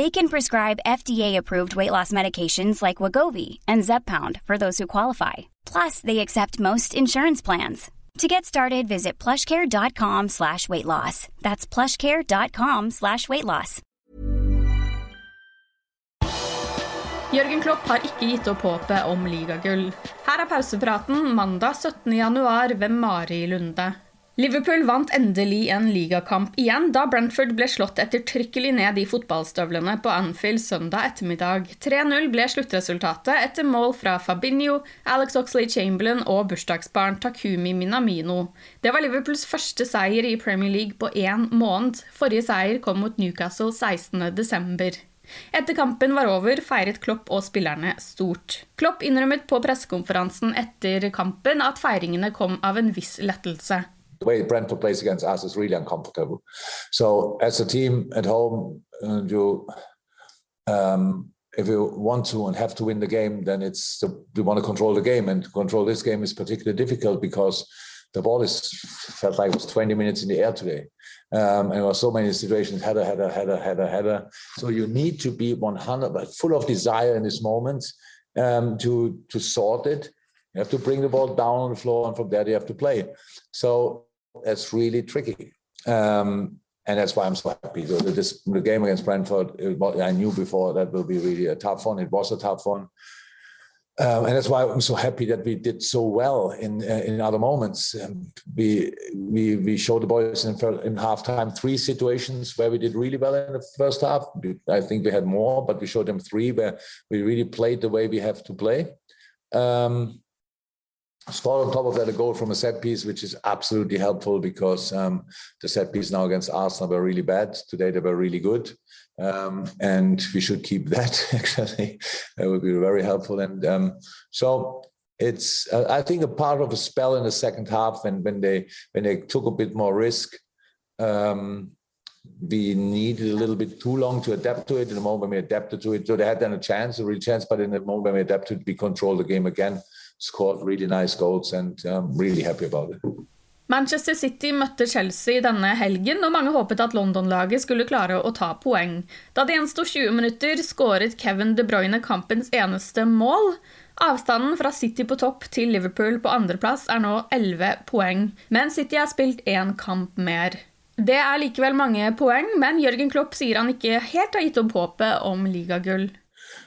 They can prescribe FDA-approved weight loss medications like Wegovy and Zepbound for those who qualify. Plus, they accept most insurance plans. To get started, visit plushcare.com slash weight loss. That's plushcare.com slash weight loss. Klopp har ikke gitt opp håpet om ligagull. Her er pausepraten mandag 17. januar ved Mari Lunde. Liverpool vant endelig en ligakamp igjen da Brentford ble slått ettertrykkelig ned i fotballstøvlene på Anfield søndag ettermiddag. 3-0 ble sluttresultatet etter mål fra Fabinho, Alex Oxley Chamberlain og bursdagsbarn Takumi Minamino. Det var Liverpools første seier i Premier League på én måned. Forrige seier kom mot Newcastle 16.12. Etter kampen var over, feiret Klopp og spillerne stort. Klopp innrømmet på pressekonferansen etter kampen at feiringene kom av en viss lettelse. The way Brentford plays against us is really uncomfortable. So as a team at home, uh, you um, if you want to and have to win the game, then it's the, want to control the game, and to control this game is particularly difficult because the ball is felt like it was 20 minutes in the air today. Um, and there were so many situations, header, header, header, header, header. So you need to be 100, but full of desire in this moment um, to to sort it. You have to bring the ball down on the floor, and from there you have to play. So that's really tricky. Um, and that's why I'm so happy. So this the game against Brentford, it, I knew before that will be really a tough one. It was a tough one. Um, and that's why I'm so happy that we did so well in uh, in other moments. Um, we we we showed the boys in in halftime three situations where we did really well in the first half. I think we had more, but we showed them three where we really played the way we have to play. Um, scored on top of that a goal from a set piece, which is absolutely helpful because um, the set piece now against Arsenal were really bad. Today they were really good. Um, and we should keep that actually. That would be very helpful. And um, so it's uh, I think a part of a spell in the second half and when they when they took a bit more risk. Um, we needed a little bit too long to adapt to it. In the moment we adapted to it, so they had then a chance, a real chance. But in the moment when we adapted, we controlled the game again scored really nice goals and I'm really happy about it. Manchester City møtte Chelsea denne helgen, og mange håpet at London-laget skulle klare å ta poeng. Da det gjensto 20 minutter, skåret Kevin De Bruyne kampens eneste mål. Avstanden fra City på topp til Liverpool på andreplass er nå 11 poeng, men City har spilt én kamp mer. Det er likevel mange poeng, men Jørgen Klopp sier han ikke helt har gitt opp håpet om ligagull.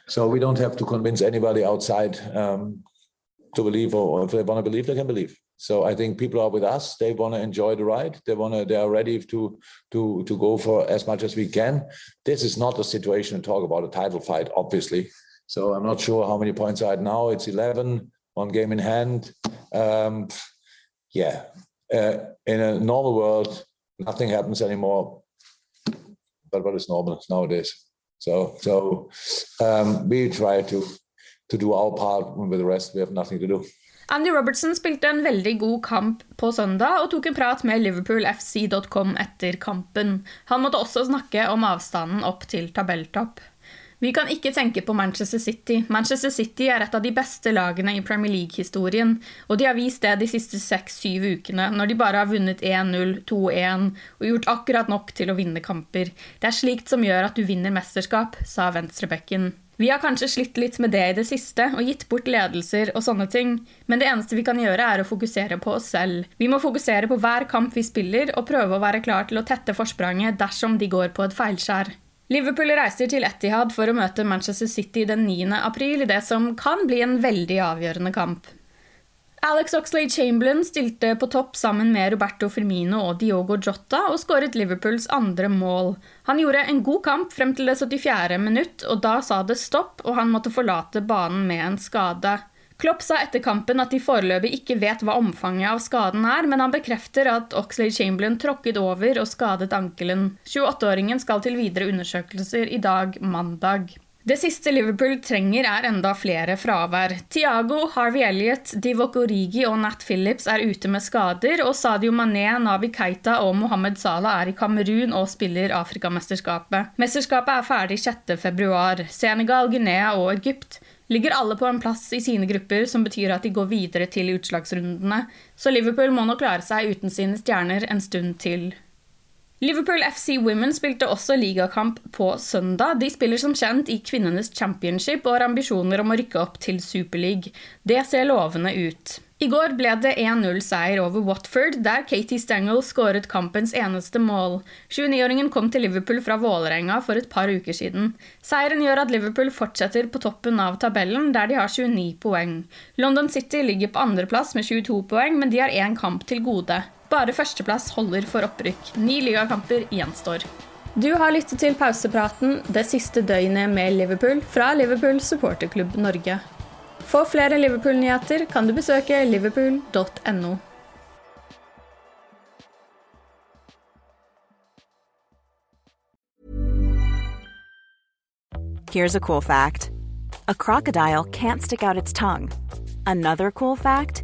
So we don't have to convince anybody outside um, to believe, or if they want to believe, they can believe. So I think people are with us. They want to enjoy the ride. They want to. They are ready to to to go for as much as we can. This is not a situation to talk about a title fight, obviously. So I'm not sure how many points are at now. It's 11, one game in hand. Um, yeah, uh, in a normal world, nothing happens anymore. But what is normal nowadays? So so um, we try to to do our part. With the rest, we have nothing to do. Andy Robertson spilte en veldig god kamp på søndag og tok en prat med liverpoolfc.com etter kampen. Han måtte også snakke om avstanden opp til tabelltopp. Vi kan ikke tenke på Manchester City. Manchester City er et av de beste lagene i Premier League-historien, og de har vist det de siste seks-syv ukene, når de bare har vunnet 1-0, 2-1 og gjort akkurat nok til å vinne kamper. Det er slikt som gjør at du vinner mesterskap, sa venstrebekken. Vi har kanskje slitt litt med det i det siste og gitt bort ledelser og sånne ting, men det eneste vi kan gjøre, er å fokusere på oss selv. Vi må fokusere på hver kamp vi spiller, og prøve å være klar til å tette forspranget dersom de går på et feilskjær. Liverpool reiser til Etihad for å møte Manchester City den 9. april i det som kan bli en veldig avgjørende kamp. Alex Oxlade Chamberlain stilte på topp sammen med Roberto Firmino og Diogo Jota og skåret Liverpools andre mål. Han gjorde en god kamp frem til det 74. minutt, og da sa det stopp, og han måtte forlate banen med en skade. Klopp sa etter kampen at de foreløpig ikke vet hva omfanget av skaden er, men han bekrefter at Oxlade Chamberlain tråkket over og skadet ankelen. 28-åringen skal til videre undersøkelser i dag, mandag. Det siste Liverpool trenger, er enda flere fravær. Tiago, Harvey Elliot, Divock Origi og Nat Phillips er ute med skader, og Sadio Mané, Navi Keita og Mohammed Salah er i Kamerun og spiller Afrikamesterskapet. Mesterskapet er ferdig 6.2. Senegal, Guinea og Egypt ligger alle på en plass i sine grupper, som betyr at de går videre til utslagsrundene, så Liverpool må nå klare seg uten sine stjerner en stund til. Liverpool FC Women spilte også ligakamp på søndag. De spiller som kjent i kvinnenes championship og har ambisjoner om å rykke opp til Superleague. Det ser lovende ut. I går ble det 1-0-seier over Watford, der Katie Stengel skåret kampens eneste mål. 29-åringen kom til Liverpool fra Vålerenga for et par uker siden. Seieren gjør at Liverpool fortsetter på toppen av tabellen, der de har 29 poeng. London City ligger på andreplass med 22 poeng, men de har én kamp til gode. Bare førsteplass holder for opprykk. Ni ligakamper gjenstår. Du har lyttet til pausepraten det siste døgnet med Liverpool fra Liverpool supporterklubb Norge. For flere Liverpool-nyheter kan du besøke liverpool.no. Here's a cool fact a crocodile can't stick out its tongue. Another cool fact